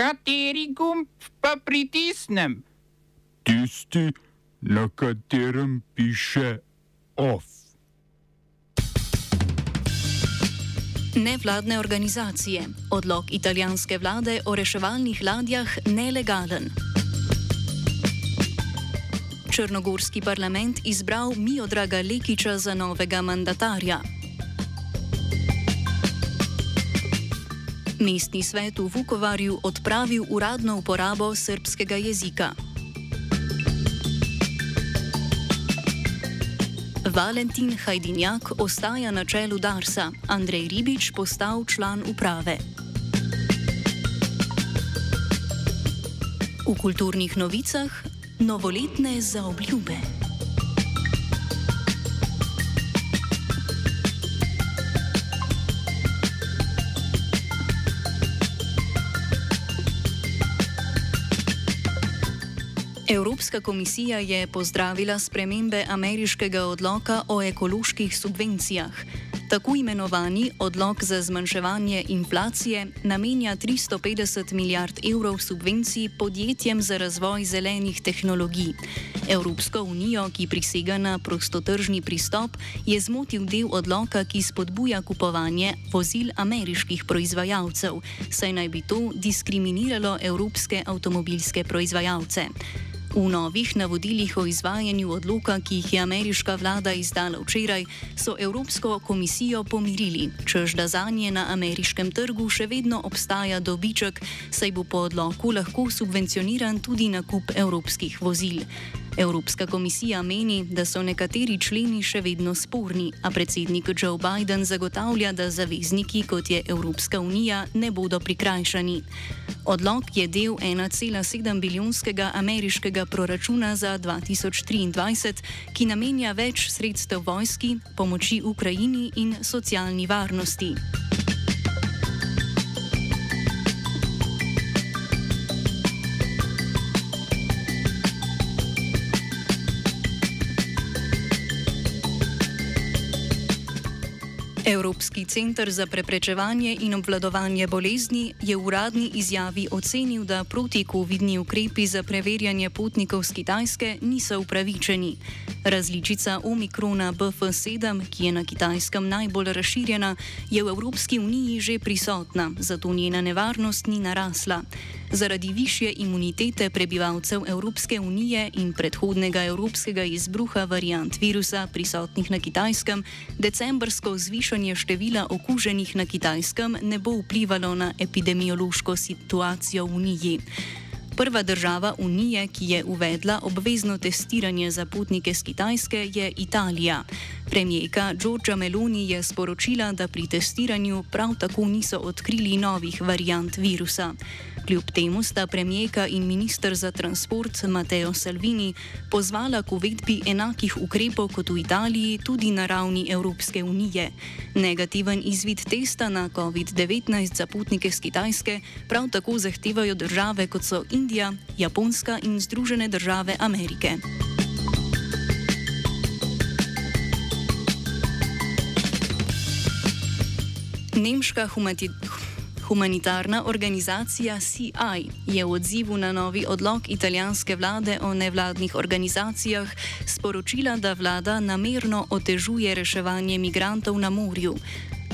Kateri gumb pa pritisnem? Tisti, na katerem piše OF. Nevladne organizacije. Odlog italijanske vlade o reševalnih ladjah nelegalen. Črnogorski parlament izbral Miodraga Lekiča za novega mandatarja. Mestni svet v Vukovarju odpravil uradno uporabo srpskega jezika. Valentin Hajdinjak ostaja na čelu Darsa, Andrej Ribič postal član uprave. V kulturnih novicah novoletne zaobljube. Evropska komisija je pozdravila spremembe ameriškega odloka o ekoloških subvencijah. Tako imenovani odlog za zmanjševanje inflacije namenja 350 milijard evrov subvencij podjetjem za razvoj zelenih tehnologij. Evropsko unijo, ki prisega na prostotržni pristop, je zmotil del odloka, ki spodbuja kupovanje vozil ameriških proizvajalcev, saj naj bi to diskriminiralo evropske avtomobilske proizvajalce. V novih navodilih o izvajanju odloka, ki jih je ameriška vlada izdala včeraj, so Evropsko komisijo pomirili, čež da za nje na ameriškem trgu še vedno obstaja dobiček, saj bo po odloku lahko subvencioniran tudi nakup evropskih vozil. Evropska komisija meni, da so nekateri členi še vedno sporni, a predsednik Joe Biden zagotavlja, da zavezniki, kot je Evropska unija, ne bodo prikrajšani. Odlog je del 1,7 bilijonskega ameriškega proračuna za 2023, ki namenja več sredstev vojski, pomoči Ukrajini in socialni varnosti. Evropski centr za preprečevanje in obvladovanje bolezni je v uradni izjavi ocenil, da protikovidni ukrepi za preverjanje potnikov z Kitajske niso upravičeni. Različica omikrona BF7, ki je na Kitajskem najbolj razširjena, je v Evropski uniji že prisotna, zato njena nevarnost ni narasla. Zaradi više imunitete prebivalcev Evropske unije in predhodnega evropskega izbruha variant virusa prisotnih na Kitajskem, decembrsko zvišanje števila okuženih na Kitajskem ne bo vplivalo na epidemiološko situacijo v Uniji. Prva država Unije, ki je uvedla obvezno testiranje za potnike z Kitajske, je Italija. Premijeka Giorgia Meloni je sporočila, da pri testiranju prav tako niso odkrili novih variant virusa. Kljub temu sta premijeka in ministr za transport Matteo Salvini pozvala k uvedbi enakih ukrepov kot v Italiji tudi na ravni Evropske unije. Negativen izvid testa na COVID-19 za potnike z Kitajske prav tako zahtevajo države kot so Indija, Japonska in Združene države Amerike. Nemška humanitarna organizacija CI je v odzivu na novi odlog italijanske vlade o nevladnih organizacijah sporočila, da vlada namerno otežuje reševanje migrantov na morju.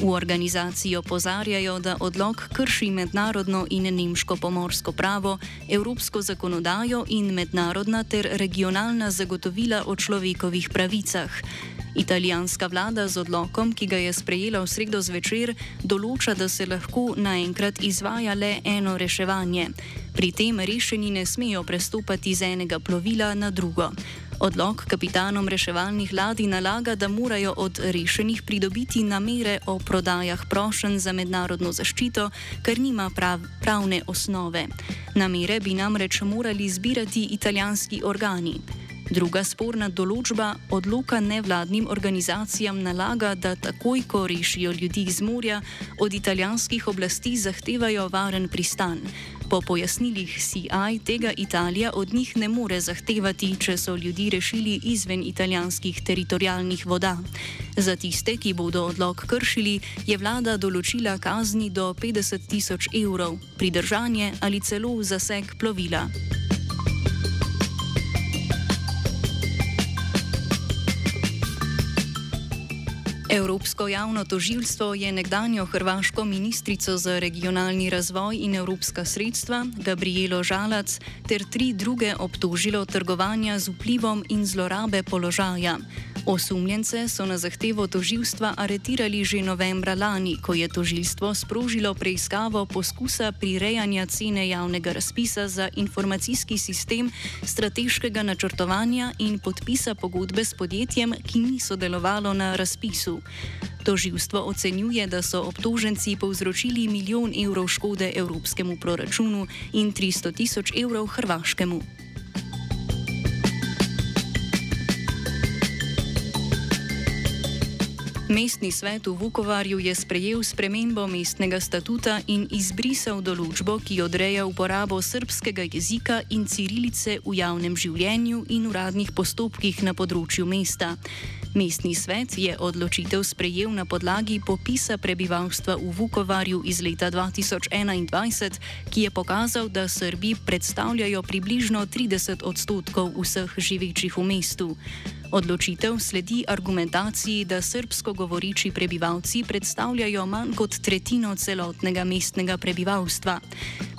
V organizaciji opozarjajo, da odlog krši mednarodno in nemško pomorsko pravo, evropsko zakonodajo in mednarodna ter regionalna zagotovila o človekovih pravicah. Italijanska vlada z odlokom, ki ga je sprejela v sredo zvečer, določa, da se lahko naenkrat izvaja le eno reševanje. Pri tem rešeni ne smejo prestopati z enega plovila na drugo. Odlog kapitanom reševalnih ladij nalaga, da morajo od rešenih pridobiti namere o prodajah prošen za mednarodno zaščito, ker nima prav, pravne osnove. Namere bi namreč morali zbirati italijanski organi. Druga sporna določba odloka nevladnim organizacijam nalaga, da takoj, ko rešijo ljudi iz morja, od italijanskih oblasti zahtevajo varen pristan. Po pojasnilih CI tega Italija od njih ne more zahtevati, če so ljudi rešili izven italijanskih teritorijalnih voda. Za tiste, ki bodo odlog kršili, je vlada določila kazni do 50 tisoč evrov, pridržanje ali celo zaseg plovila. Evropsko javno tožilstvo je nekdanjo hrvaško ministrico za regionalni razvoj in evropska sredstva Gabrielo Žalac ter tri druge obtožilo trgovanja z vplivom in zlorabe položaja. Osumljence so na zahtevo toživstva aretirali že novembra lani, ko je toživstvo sprožilo preiskavo poskusa prirejanja cene javnega razpisa za informacijski sistem strateškega načrtovanja in podpisa pogodbe s podjetjem, ki ni sodelovalo na razpisu. Toživstvo ocenjuje, da so obtoženci povzročili milijon evrov škode evropskemu proračunu in 300 tisoč evrov hrvaškemu. Mestni svet v Vukovarju je sprejel spremembo mestnega statuta in izbrisal določbo, ki odreja uporabo srpskega jezika in cirilice v javnem življenju in uradnih postopkih na področju mesta. Mestni svet je odločitev sprejel na podlagi popisa prebivalstva v Vukovarju iz leta 2021, ki je pokazal, da Srbi predstavljajo približno 30 odstotkov vseh živečih v mestu. Odločitev sledi argumentaciji, da srbsko govoriči prebivalci predstavljajo manj kot tretjino celotnega mestnega prebivalstva.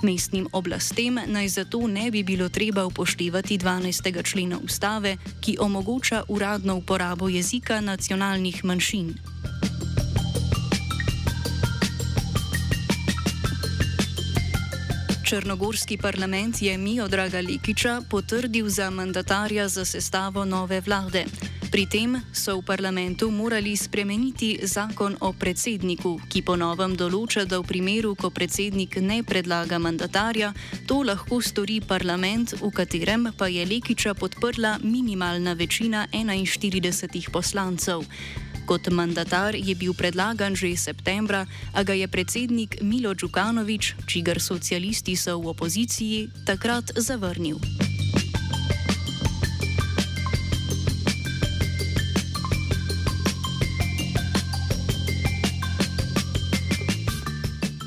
Mestnim oblastem naj zato ne bi bilo treba upoštevati 12. člena ustave, ki omogoča uradno uporabo jezika nacionalnih manjšin. Črnogorski parlament je Miodraga Likiča potrdil za mandatarja za sestavo nove vlade. Pri tem so v parlamentu morali spremeniti zakon o predsedniku, ki ponovem določa, da v primeru, ko predsednik ne predlaga mandatarja, to lahko stori parlament, v katerem pa je Lekiča podprla minimalna večina 41 poslancev. Kot mandatar je bil predlagan že septembra, a ga je predsednik Milo Djukanovič, čigar socialisti so v opoziciji, takrat zavrnil.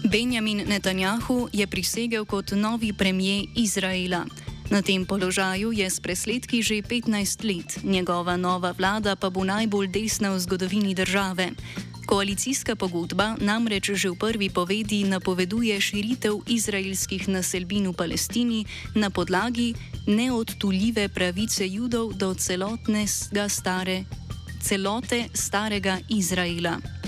Benjamin Netanjahu je prisegel kot novi premijer Izraela. Na tem položaju je s presledki že 15 let, njegova nova vlada pa bo najbolj desna v zgodovini države. Koalicijska pogodba namreč že v prvi povedi napoveduje širitev izraelskih naselbin v Palestini na podlagi neodtuljive pravice judov do celotnega stare, celote starega Izraela.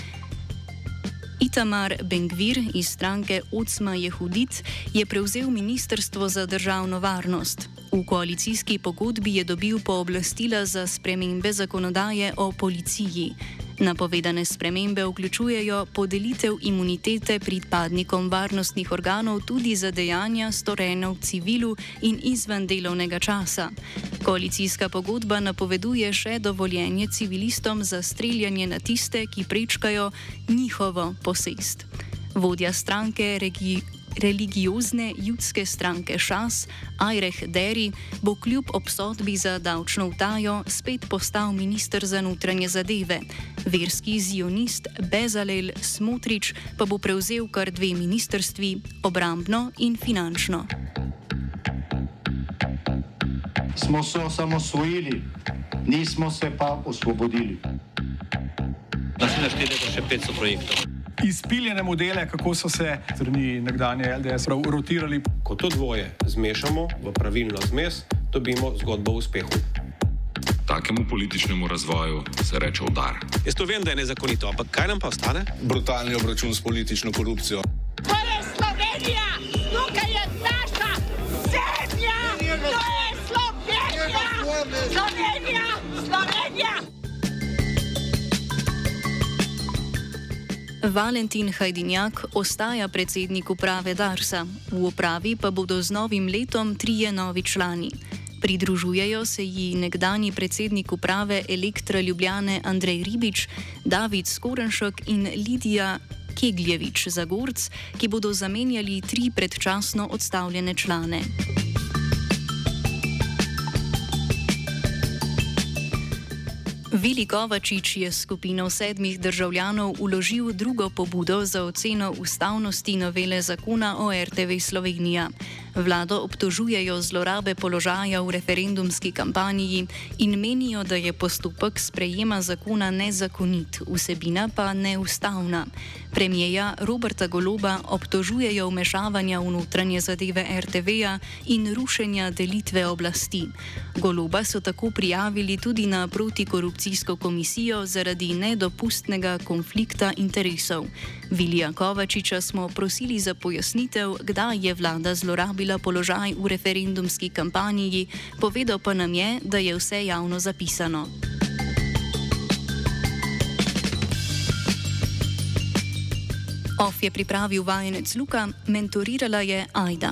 Itamar Bengvir iz stranke Ocma Jehudit je prevzel Ministrstvo za državno varnost. V koalicijski pogodbi je dobil pooblastila za spremembe zakonodaje o policiji. Napovedane spremembe vključujejo podelitev imunitete pripadnikom varnostnih organov tudi za dejanja storjena v civilu in izven delovnega časa. Koalicijska pogodba napoveduje še dovoljenje civilistom za streljanje na tiste, ki prečkajo njihovo posest. Vodja stranke regi religiozne judske stranke Šas, Ajreh Deri, bo kljub obsodbi za davčno utajo spet postal ministr za notranje zadeve. Verski zionist Bezalel Smotrič pa bo prevzel kar dve ministrstvi, obrambno in finančno. Smo se osamosvojili, nismo se pa osvobodili. Naslednje število še 500 projektov izpiljene modele, kako so se strani nekdanje LDS rotirali. Ko to dvoje zmešamo v pravilno zmes, dobimo zgodbo o uspehu. Takemu političnemu razvoju se reče udar. Jaz to vem, da je nezakonito, ampak kaj nam pa ostane? Brutalni obračun s politično korupcijo. Valentin Hajdinjak ostaja predsednik uprave Darsa, v upravi pa bodo z novim letom trije novi člani. Pridružujejo se ji nekdani predsednik uprave Elektra Ljubljane Andrej Ribič, David Skorenšek in Lidija Kegljevič Zagorc, ki bodo zamenjali tri predčasno odstavljene člane. Vili Kovačič je skupino sedmih državljanov uložil drugo pobudo za oceno ustavnosti novele zakona o RTV Slovenija. Vlado obtožujejo zlorabe položaja v referendumski kampanji in menijo, da je postopek sprejema zakona nezakonit, vsebina pa neustavna. Premijeja Roberta Goloba obtožujejo vmešavanja v notranje zadeve RTV-ja in rušenja delitve oblasti. Goloba so tako prijavili tudi na protikorupcijsko komisijo zaradi nedopustnega konflikta interesov. Vilija Kovačiča smo prosili za pojasnitev, kdaj je vlada zlorabila položaj v referendumski kampanji, povedal pa nam je, da je vse javno zapisano. OF je pripravil vajenec Luka, mentorirala je Aida.